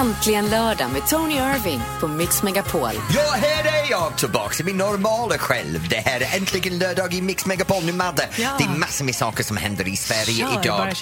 Äntligen lördag med Tony Irving på Mix Megapol. Ja, här är jag tillbaka i min normala själv. Det här är äntligen lördag i Mix Megapol nu, Madde. Ja. Det är massor med saker som händer i Sverige Kör, idag.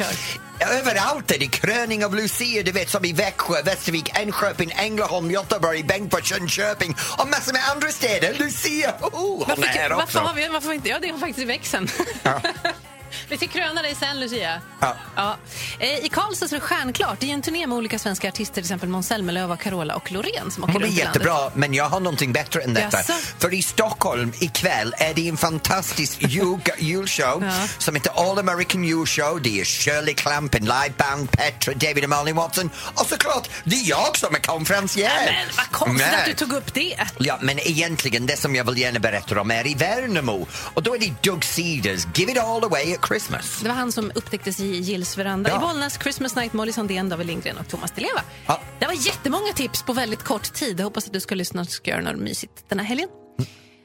Överallt är det kröning av Lucia, du vet som i Växjö, Västervik, Enköping, Ängelholm, Göteborg, Bengtsfors, Jönköping och massor med andra städer. Lucia! Oh, hon är här Varför, också. varför har vi, varför inte, ja det har faktiskt i växeln. vi ska kröna dig sen Lucia. Ja. Ja. Eh, I Karlstad är det stjärnklart. Det är en turné med olika svenska artister, till exempel Måns Zelmerlöw, Carola och Loreen som åker Hon är landet. jättebra, men jag har någonting bättre än detta. Jaså? För i Stockholm ikväll är det en fantastisk jul, julshow Ja. som heter All American Julshow. Det är Shirley Clamp, en liveband, Petra, David och Malin Watson och såklart det är jag som är konferencier. Men vad konstigt Nej. att du tog upp det. Ja, men egentligen det som jag vill gärna berätta om är i Värnamo och då är det Doug Cedars Give It All Away Christmas. Det var han som upptäcktes i Gills veranda. Ja. I Bollnäs, Christmas Night, Molly Sandén, David Lindgren och Thomas Di Leva. Ja. Det var jättemånga tips på väldigt kort tid. Jag hoppas att du ska lyssna och ska göra något mysigt den här helgen.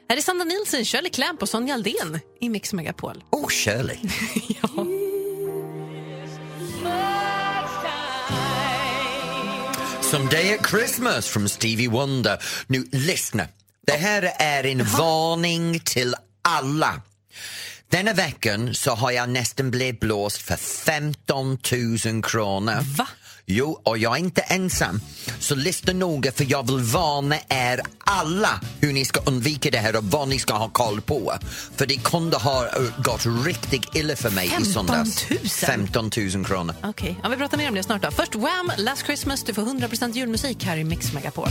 Här är Sandra Nilsson, Shirley Clamp och Sonja Aldén i Mix Megapol. Oh, Shirley. ja. Someday at Christmas från Stevie Wonder. Nu, lyssna. Det här är en varning till alla. Denna veckan så har jag nästan blivit blåst för 15 000 kronor. Va? Jo, och jag är inte ensam. Så lyssna noga för jag vill varna er alla hur ni ska undvika det här och vad ni ska ha koll på. För det kunde ha eh, gått riktigt illa för mig i 15 söndags. 000? 15 000 kronor. Okej, ja, vi pratar mer om det snart. Då. Först Wham! Last Christmas. Du får 100% julmusik här i Mix Megapol.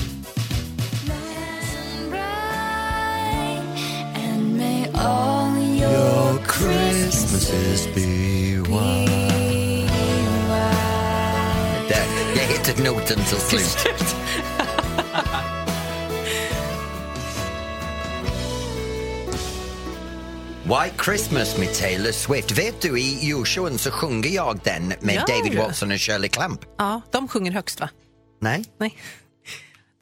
Christmases be. Där, jag hittade noten till slut. White Christmas med Taylor Swift. Vet du, i julshowen så sjunger jag den med Gör David? Watson och Shirley Clamp. Ja, de sjunger högst, va? Nej? Nej.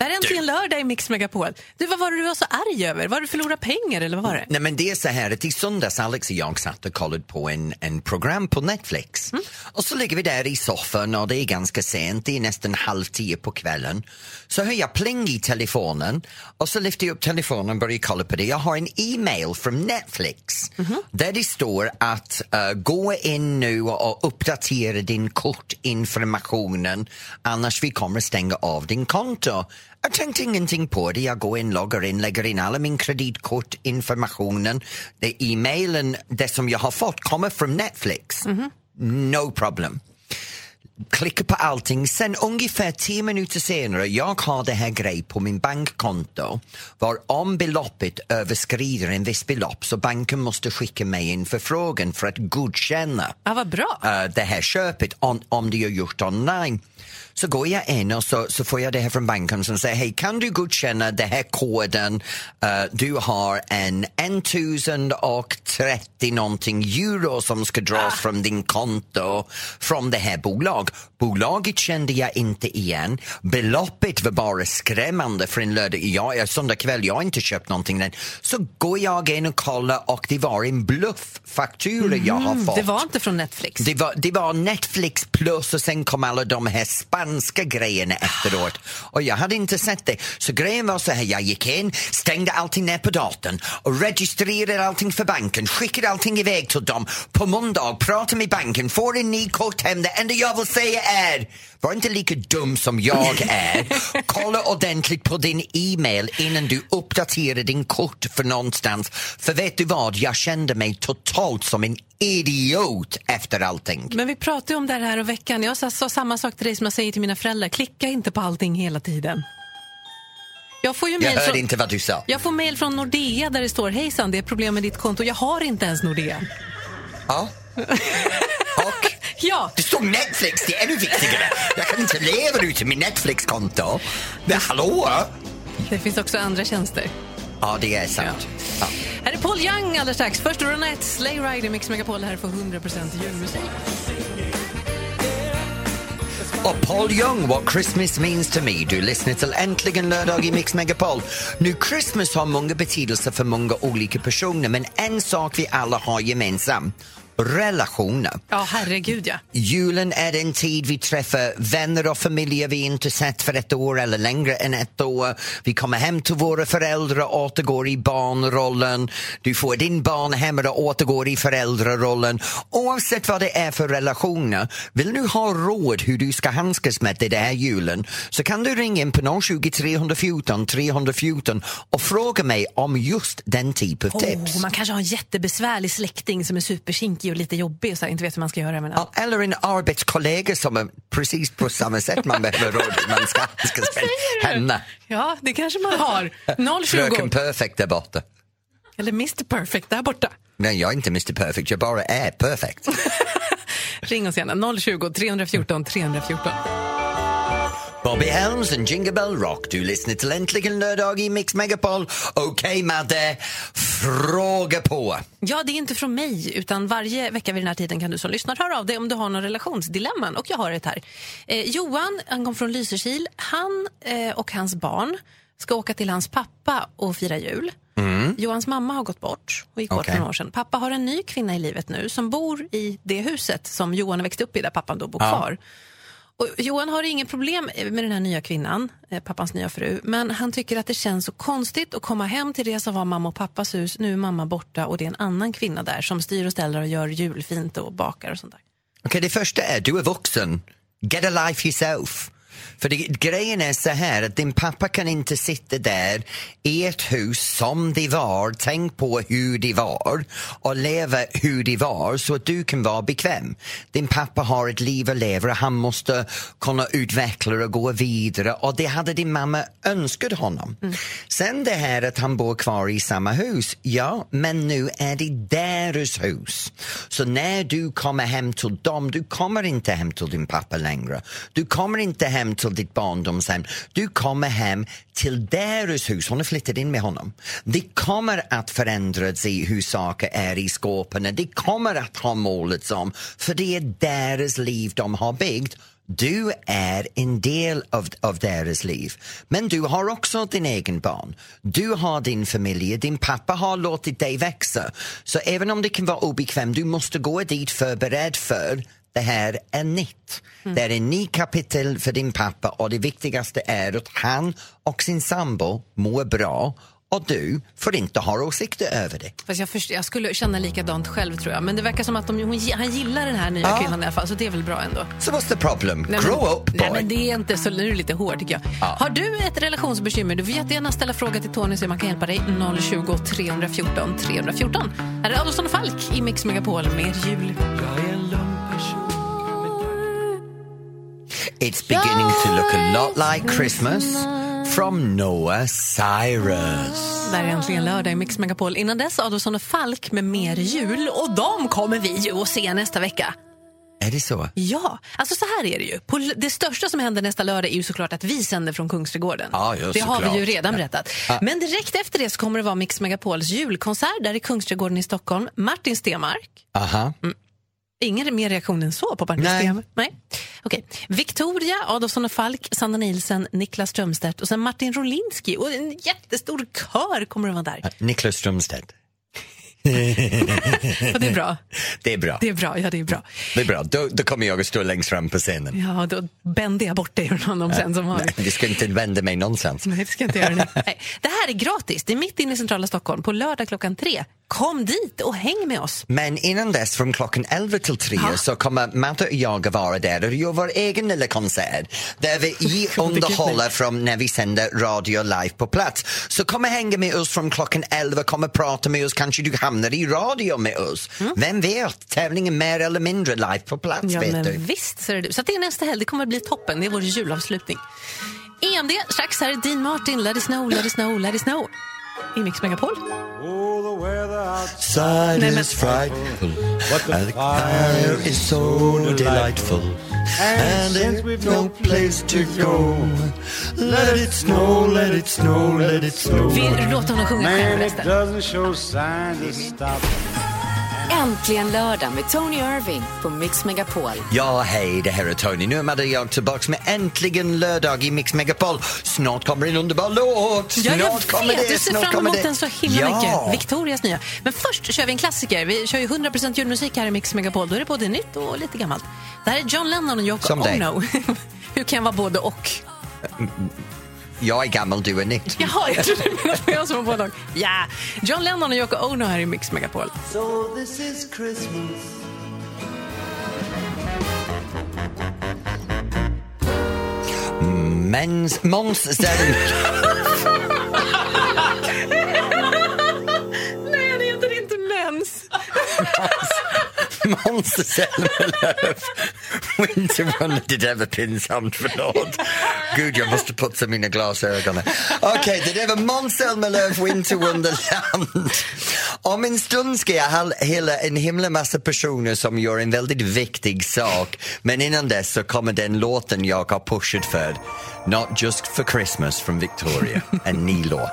Det här är äntligen lördag i Mix Megapol. Du, vad var det du var så arg över? Var du förlorat pengar eller vad var det? Nej men det är så här att i söndags Alex och jag satt och kollade på en, en program på Netflix. Och så ligger vi där i soffan och det är ganska sent, det är nästan halv tio på kvällen. Så hör jag pling i telefonen och så lyfter jag upp telefonen och börjar kolla på det. Jag har en e-mail från Netflix där det står att eh, gå in nu och uppdatera din kortinformationen annars vi kommer stänga av din konto. Jag tänkte ingenting på det. Jag går in, loggar in, lägger in alla min kreditkortinformationen. E-mailen, det som jag har fått kommer från Netflix. No problem. Klickar på allting. Sen ungefär tio minuter senare, jag har det här grej på min bankkonto var om beloppet överskrider en viss belopp så banken måste skicka mig en förfrågan för att godkänna Ja, vad bra. eh, det här köpet om, om det är gjort online. Så går jag in och så, så får jag det här från banken som säger hej kan du godkänna den här koden Eh, du har en 1030 någonting euro som ska dras från din konto från det här dog. Bolaget kände jag inte igen. Beloppet var bara skrämmande för en lördag. Jag, söndag kväll, jag har inte köpt någonting än. Så går jag in och kollar och det var en blufffaktura jag har fått. Det var inte från Netflix. Det var, det var Netflix plus och sen kom alla de här spanska grejerna efteråt. Och jag hade inte sett det. Så grejen var så här, jag gick in, stängde allting ner på datorn och registrerade allting för banken, skickade allting iväg till dem. På måndag pratade med banken, får en ny kort hem. Det enda jag vill säga är, var inte lika dum som jag är. Kolla ordentligt på din e-mail innan du uppdaterar din kort för någonstans. För vet du vad, jag kände mig totalt som en idiot efter allting. Men vi pratade om det här och veckan. Jag sa, sa samma sak till dig som jag säger till mina föräldrar. Klicka inte på allting hela tiden. Jag får ju Jag hörde från, inte vad du sa. jag får mejl från Nordea där det står hejsan, det är problem med ditt konto. Jag har inte ens Nordea. Ja. Ja, det står Netflix, det är ännu viktigare. Jag kan inte leva utan min Netflix-konto. Men hallå? det finns också andra tjänster. Ja, det är sant. Ja. Här är Paul Young alldeles strax. Först Ronette, Slay Rider, Mix Megapol här för 100% julmusik. Och Paul Young, What Christmas Means to Me. Du lyssnar till Äntligen lördag i Mix Megapol. Nu, Christmas har många betydelser för många olika personer men en sak vi alla har gemensamt. Relationer. Ja, herregud ja. Julen är den tid vi träffar vänner och familjer vi inte sett för ett år eller längre än ett år. Vi kommer hem till våra föräldrar och återgår i barnrollen. Du får din barn hemma och återgår i föräldrarollen. Oavsett vad det är för relationer, vill du ha råd hur du ska handskas med det den här julen så kan du ringa in på 020 314 314 och fråga mig om just den typen av tips. Oh, man kanske har en jättebesvärlig släkting som är superkinkig och lite jobbig och så här, inte vet hur man ska göra med den. Ja, Eller en arbetskollega som är precis på samma sätt man behöver råd man ska handskas med henne. Ja, det kanske man har. 020 Fröken Perfect där borta. eller Mr Perfect där borta. Nej, jag är inte Mr Perfect, jag bara är perfect. Ring oss gärna 020 314 314. Bobby Helms and Jingle Bell Rock. Du lyssnar till Äntligen lördag i Mix Megapol. Okej, okay, Madde. Fråga på. Ja, det är inte från mig, utan varje vecka vid den här tiden kan du som lyssnar höra av dig om du har någon relationsdilemman. Och jag har ett här. Eh, Johan, han kom från Lysekil. Han eh, och hans barn ska åka till hans pappa och fira jul. Mm. Johans mamma har gått bort och gick bort Okej. för några år sedan. Pappa har en ny kvinna i livet nu som bor i det huset som Johan växte upp i där pappan då bor Ja. kvar. Och Johan har inget problem med den här nya kvinnan, eh, pappans nya fru, men han tycker att det känns så konstigt att komma hem till det som var mamma och pappas hus. Nu är mamma borta och det är en annan kvinna där som styr och ställer och gör julfint och bakar och sånt där. Okej, det första är du är vuxen. Get a life yourself. För det, grejen är så här att din pappa kan inte sitta där i ett hus som de var, tänk på hur de var och leva hur de var så att du kan vara bekväm. Din pappa har ett liv att leva och han måste kunna utveckla det och gå vidare och det hade din mamma önskat honom. Sen det här att han bor kvar i samma hus, ja, men nu är det deras hus. Så när du kommer hem till dem, du kommer inte hem till din pappa längre. Du kommer inte hem till ditt barndomshem. Du kommer hem till deras hus. Hon har flyttat in med honom. Det kommer att förändras i hur saker är i skåpen. Det kommer att ha målats om, för det är deras liv de har byggt. Du är en del av, av deras liv. Men du har också din egen barn. Du har din familj. Din pappa har låtit dig växa. Så även om det kan vara obekvämt, du måste gå dit förberedd för det här är nytt. Det är en ny kapitel för din pappa och det viktigaste är att han och sin sambo mår bra och du får inte ha åsikter över det. Fast jag, först, jag skulle känna likadant själv tror jag, men det verkar som att de, hon, han gillar den här nya Ja. kvinnan i alla fall, så det är väl bra ändå. So what's the problem? Nej, Grow men, up boy! Nej, men det är inte så, nu är lite hård tycker jag. Har du ett relationsbekymmer, du får jättegärna ställa fråga till Tony så man kan hjälpa dig. 020 314 314. Här är Adolfsson Falk i Mix Megapol med jul. It's beginning to look a lot like Christmas from Noah Cyrus. Där är äntligen lördag i Mix Megapol. Innan dess Adolfsson och Falk med mer jul och de kommer vi ju att se nästa vecka. Är det så? Ja, alltså så här är det ju. På det största som händer nästa lördag är ju såklart att vi sänder från Kungsträdgården. Ja, ja, det har vi ju såklart. redan Ja. berättat. Men direkt efter det så kommer det vara Mix Megapols julkonsert där i Kungsträdgården i Stockholm. Martin Stenmark. Aha. Ingen mer reaktion än så på Martin Nej. Nej. Okej. Victoria, Adolfsson och Falk, Sanna Nielsen, Niklas Strömstedt och sen Martin Rolinski. Och en jättestor kör kommer att vara där. Niklas Strömstedt. Och det är bra. Det är bra. Det är bra, ja det är bra. Det är bra. Då, då kommer jag att stå längst fram på scenen. Ja, då bänder jag bort dig från honom sen som vanligt. Nej, du ska inte vända mig någonstans. Nej, det ska inte göra. Nej. Det här är gratis. Det är mitt inne i centrala Stockholm på lördag klockan tre. Kom dit och häng med oss. Men innan dess, från klockan 11 till 3 Ja. så kommer Madde och jag att vara där och göra vår egen lilla konsert där vi underhåller från när vi sänder radio live på plats. Så kom och hänga med oss från klockan 11, kom och prata med oss, kanske du hamnar i radio med oss. Vem vet, tävlingen mer eller mindre live på plats Mm. Ja, vet men du. visst, det du. Så det är nästa helg. Det kommer att bli toppen. Det är vår julavslutning. EMD, strax här är Dean Martin, Let it snow, let it snow, let it snow. I Mix Megapol. Side Nej, men- is frightful, and the fire is so delightful. And there's no place to go. Let it snow, let it snow, let it snow. Vi låter honom sjunga själv Man, it resten. Äntligen lördag med Tony Irving på Mix Megapol. Ja, hej, det här är Tony. Nu är jag tillbaka med Äntligen lördag i Mix Megapol. Snart kommer en underbar låt. Ja, jag Snart kommer vet. det. Du ser snart fram emot det. den så himla ja. mycket. Victorias nya. Men först kör vi en klassiker. Vi kör ju 100% julmusik här i Mix Megapol. Då är det både nytt och lite gammalt. Det här är John Lennon och Yoko. Ono. Hur kan jag vara både och? Jag är gammal, du är nytt. Jaha, jag trodde du menade jag som var både och. Ja, John Lennon och Yoko Ono här i Mix Megapol. So this is Christmas. Mens, Måns Zelmerlöw. Nej, han heter inte Mens. Måns Zelmerlöw. Winter Wonder, det där var pinsamt, förlåt. Gud, jag måste putsa mina glasögon. Okej, det där var Måns Zelmerlöw, Winter Wonderland. Om en stund ska jag hylla en himla massa personer som gör en väldigt viktig sak. Men innan dess så kommer den låten jag har pushat för. Not just for Christmas från Victoria. En ny låt.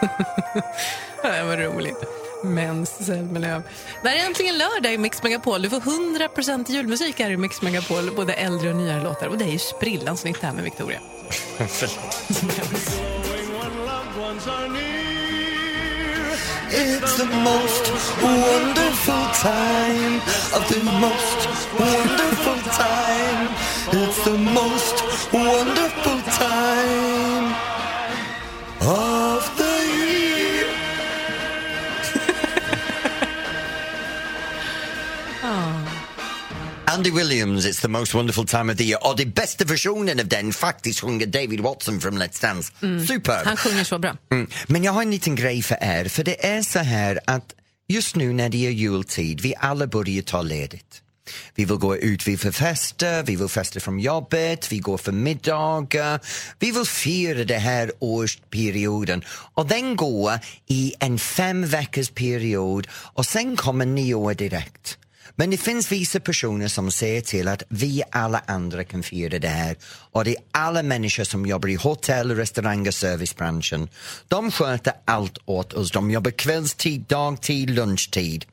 Det var roligt. Mens Zelmerlöw. Det här är äntligen lördag i Mix Megapol. Du får 100% julmusik här i Mix Megapol. Både äldre och nyare låtar. Och det är ju sprillans nytt här med Victoria. It's the most wonderful time of the most wonderful time. It's the most wonderful Williams, It's the most wonderful time of the year. Och det bästa versionen av den faktiskt sjunger David Watson från Let's Dance. Super! Han sjunger så bra. Mm. Men jag har en liten grej för er, för det är så här att just nu när det är jultid, vi alla börjar ta ledigt. Vi vill gå ut, vi vill festa, vi vill festa från jobbet, vi går för middagar. Vi vill fira den här årsperioden och den går i en fem veckors period och sen kommer nyår direkt. Men det finns vissa personer som säger till att vi alla andra kan fira det här och det är alla människor som jobbar i hotell, restaurang och servicebranschen. De sköter allt åt oss. De jobbar kvällstid, dagtid, lunchtid.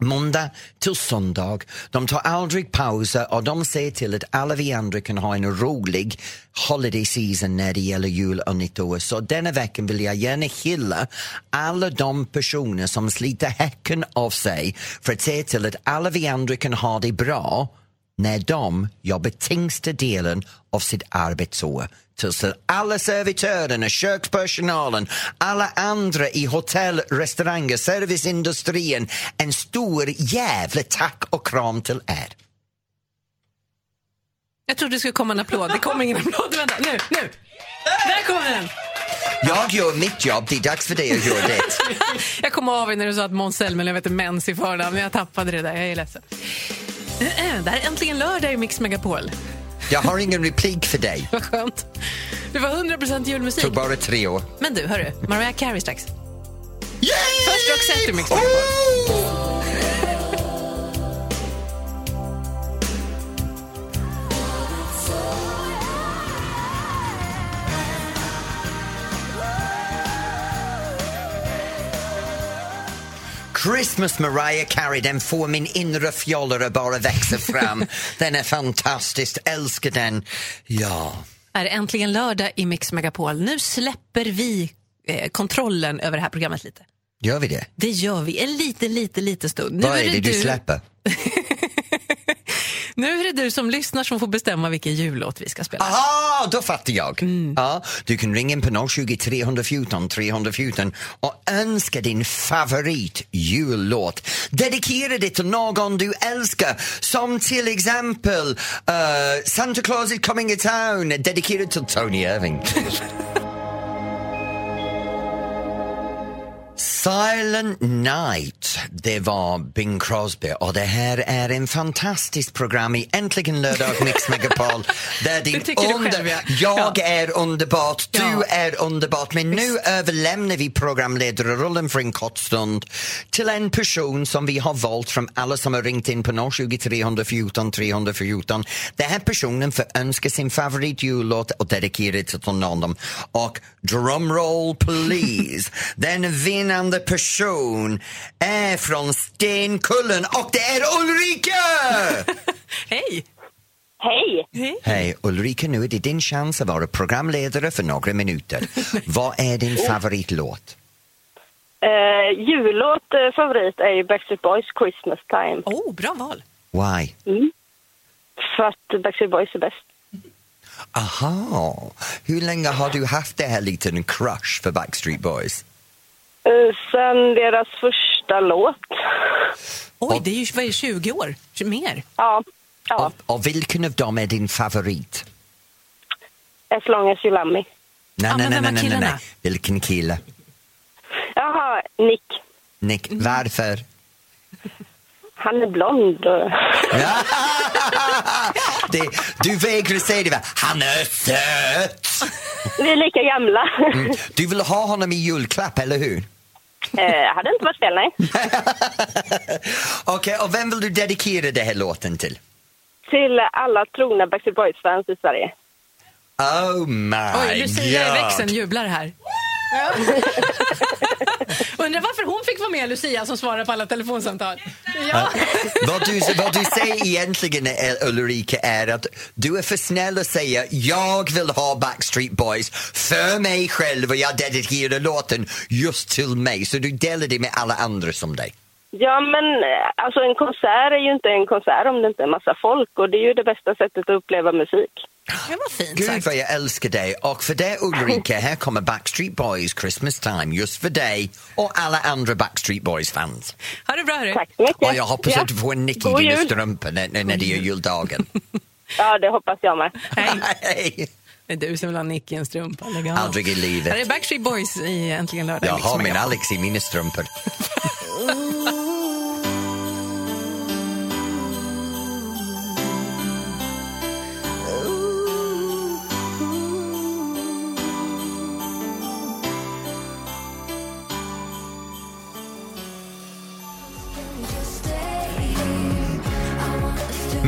Måndag till söndag. De tar aldrig pauser och de ser till att alla vi andra kan ha en rolig holiday season när det gäller jul och nyttår. Så denna veckan vill jag gärna hylla alla de personer som sliter häcken av sig för att se till att alla vi andra kan ha det bra när de jobbar tyngsta delen av sitt arbetsår. Att alla servitörerna, kökspersonalen, alla andra i hotell, restauranger, serviceindustrin, en stor jävla tack och kram till er. Jag trodde det skulle komma en applåd. Det kommer ingen applåd. Vänta, nu, nu! Där kommer den! Jag gör mitt jobb, det är dags för dig att göra det. Jag kom av när du sa att Måns Zelmerlöw heter Mens i förnamn, jag tappade det där. Jag är ledsen. Det här är äntligen lördag i Mix Megapol. Jag har ingen replik för dig. Vad skönt. Det var 100% julmusik. Tog bara tre år. Men du, hörru, Mariah Carey strax. Yay! Först Roxette i Mix Megapol. Oh! Christmas Mariah Carey, den får min inre fjollare bara växa fram. den är fantastisk, älskar den. Ja. Är det äntligen lördag i Mix Megapol. Nu släpper vi eh, kontrollen över det här programmet lite. Gör vi det? Det gör vi en liten, liten, liten stund. Nu Vad är det du släpper? Nu är det du som lyssnar som får bestämma vilken jullåt vi ska spela. Aha, då fattar jag. Ja, du kan ringa in på 020 314 314 och önska din favorit jullåt. Dedikera det till någon du älskar, som till exempel uh, Santa Claus is coming to town, dedikerad till Tony Irving. Silent Night, det var Bing Crosby och det här är en fantastisk program i Äntligen lördag Mix Megapol. Där din du själv, ja. Jag Ja. är underbart, du Ja. är underbart men nu överlämnar vi programledarrollen för en kort stund till en person som vi har valt från alla som har ringt in på 020 314 314. Den här personen får önska sin favoritjullåt och dedikera till någon. Och drumroll please, den vinnande speciella person är från Stenkullen och det är Ulrika! Hej! Hej! Hej Ulrika, nu är det din chans att vara programledare för några minuter. Vad är din favoritlåt? Uh, jullåt eh, favorit är ju Backstreet Boys Christmas time. Oh, bra val. Why? För att Backstreet Boys är bäst. Aha, hur länge har du haft det här liten crush för Backstreet Boys? Uh, sen deras första låt. Oj, det är ju vad är det, 20 år. Mer. Ja. Ja, Och, och vilken av dem är din favorit? As long as you love me. Nej, Ja, nej, nej, nej, nej, nej. Vilken kille? Jaha, Nick. Nick, varför? Han är blond. det, du vägrar säga det, va? Han är söt! Vi är lika gamla. Du vill ha honom i julklapp, eller hur? Eh, hade inte varit fel, nej. Okej, och vem vill du dedikera den här låten till? Till alla trogna Backstreet Boys-fans i Sverige. Oh my Oj, Lucia i god! växeln jublar här. Undrar varför hon fick vara med, Lucia, som svarar på alla telefonsamtal. Ja. vad, du, vad du säger egentligen, eh, Ulrika, är att du är för snäll att säga jag vill ha Backstreet Boys för mig själv och jag dedikerar låten just till mig. Så du delar det med alla andra som dig. Ja, men eh, alltså en konsert är ju inte en konsert om det inte är massa folk och det är ju det bästa sättet att uppleva musik. Det var fint Gud sagt. vad jag älskar dig och för det Ulrika, här kommer Backstreet Boys Christmas time just för dig och alla andra Backstreet Boys-fans. Ha det bra, hörru. Tack så mycket. Och jag hoppas Ja. att du får en nick i dina strumpor när, när det är juldagen. Ja, det hoppas jag med. Hej. Hej! Det är du som vill ha Nick i en strumpa. Aldrig i livet. Här är Backstreet Boys i Äntligen lördag. Jag Mix har min. Alex i mina strumpor.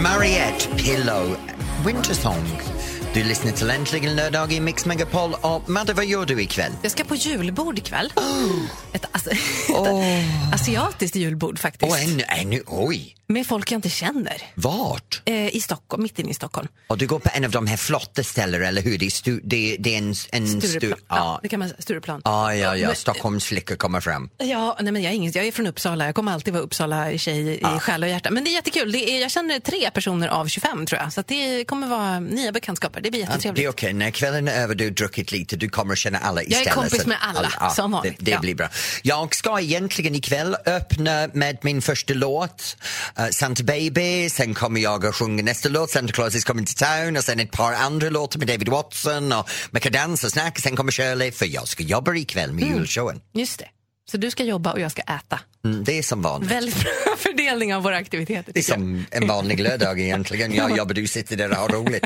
Mariette Pillow, Winter Song. Du lyssnar till Äntligen lördag i Mix Megapol. Och Madde, vad gör du ikväll? Jag ska på julbord ikväll. Ett, as- ett asiatiskt julbord faktiskt. Åh, ännu, ännu, oj! Med folk jag inte känner. Vart? Eh, I Stockholm, mitt inne i Stockholm. Och du går på en av de här flotta ställena, eller hur? Det är, stu, det, det är en, en Stureplan. stu, ja. ja. det kan man Stureplan. Ja, ja, ja. Men- Stockholms flickor kommer fram. Ja, nej men jag, är ingen, jag är från Uppsala. Jag kommer alltid vara Uppsala-tjej i själ och hjärta. Men det är jättekul. Det är, jag känner tre personer av 25 tror jag. Så det kommer vara nya bekantskaper. Det blir Ja, det jättetrevligt. är okej, när kvällen är över, du har druckit lite, du kommer att känna alla istället. Jag är kompis med alla, som vanligt. Det, det Ja. blir bra. Jag ska egentligen ikväll öppna med min första låt, eh, Santa Baby, sen kommer jag att sjunga nästa låt, Santa Claus is coming to town och sen ett par andra låtar med David Watson och man kan dansa och snacka, sen kommer Shirley, för jag ska jobba ikväll med julshowen. Just det. Så du ska jobba och jag ska äta. Mm, det är som vanligt. Väldigt bra fördelning av våra aktiviteter. Det är jag. som en vanlig lördag egentligen. Jag jobbar, du sitter där och har roligt.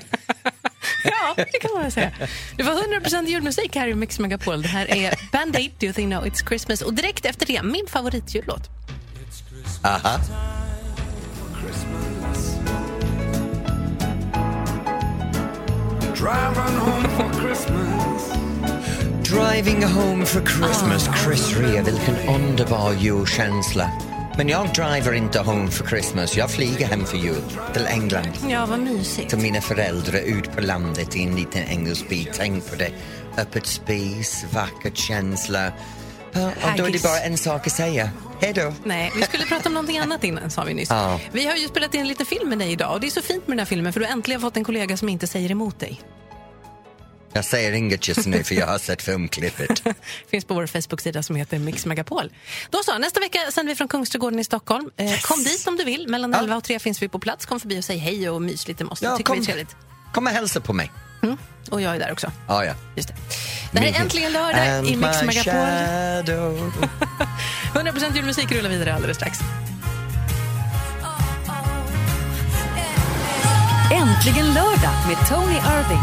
Ja, det kan man säga. Det var 100% julmusik här i Mix Megapol. Det här är Band Aid, Do You Think Now It's Christmas. Och direkt efter det, min favoritjullåt. Aha. Driving home for Christmas. Driving home for Christmas, Chris Rea, vilken underbar julkänsla. Men jag driver inte home for Christmas, jag flyger hem för jul till England. Ja, vad mysigt. Till mina föräldrar ut på landet i en liten engelsk by. Tänk på det. Öppet spis, vacker känsla. Och då är det bara en sak att säga. Hej då. Nej, vi skulle prata om någonting annat innan, sa vi nyss. Ja. Vi har ju spelat in en liten film med dig idag och det är så fint med den här filmen för du har äntligen fått en kollega som inte säger emot dig. Jag säger inget just nu för jag har sett filmklippet. Finns på vår Facebook-sida som heter Mix Megapol. Då så, nästa vecka sänder vi från Kungsträdgården i Stockholm. Eh, Kom dit om du vill. Mellan Ja. 11 och 3 finns vi på plats. Kom förbi och säg hej och mys lite med oss. Det Ja, tycker vi är kom, trevligt. kom och hälsa på mig. Och jag är där också. Ah, ja. Just det. det här är äntligen lördag And i Mix Megapol. shadow. 100% julmusik rullar vidare alldeles strax. Äntligen lördag med Tony Irving.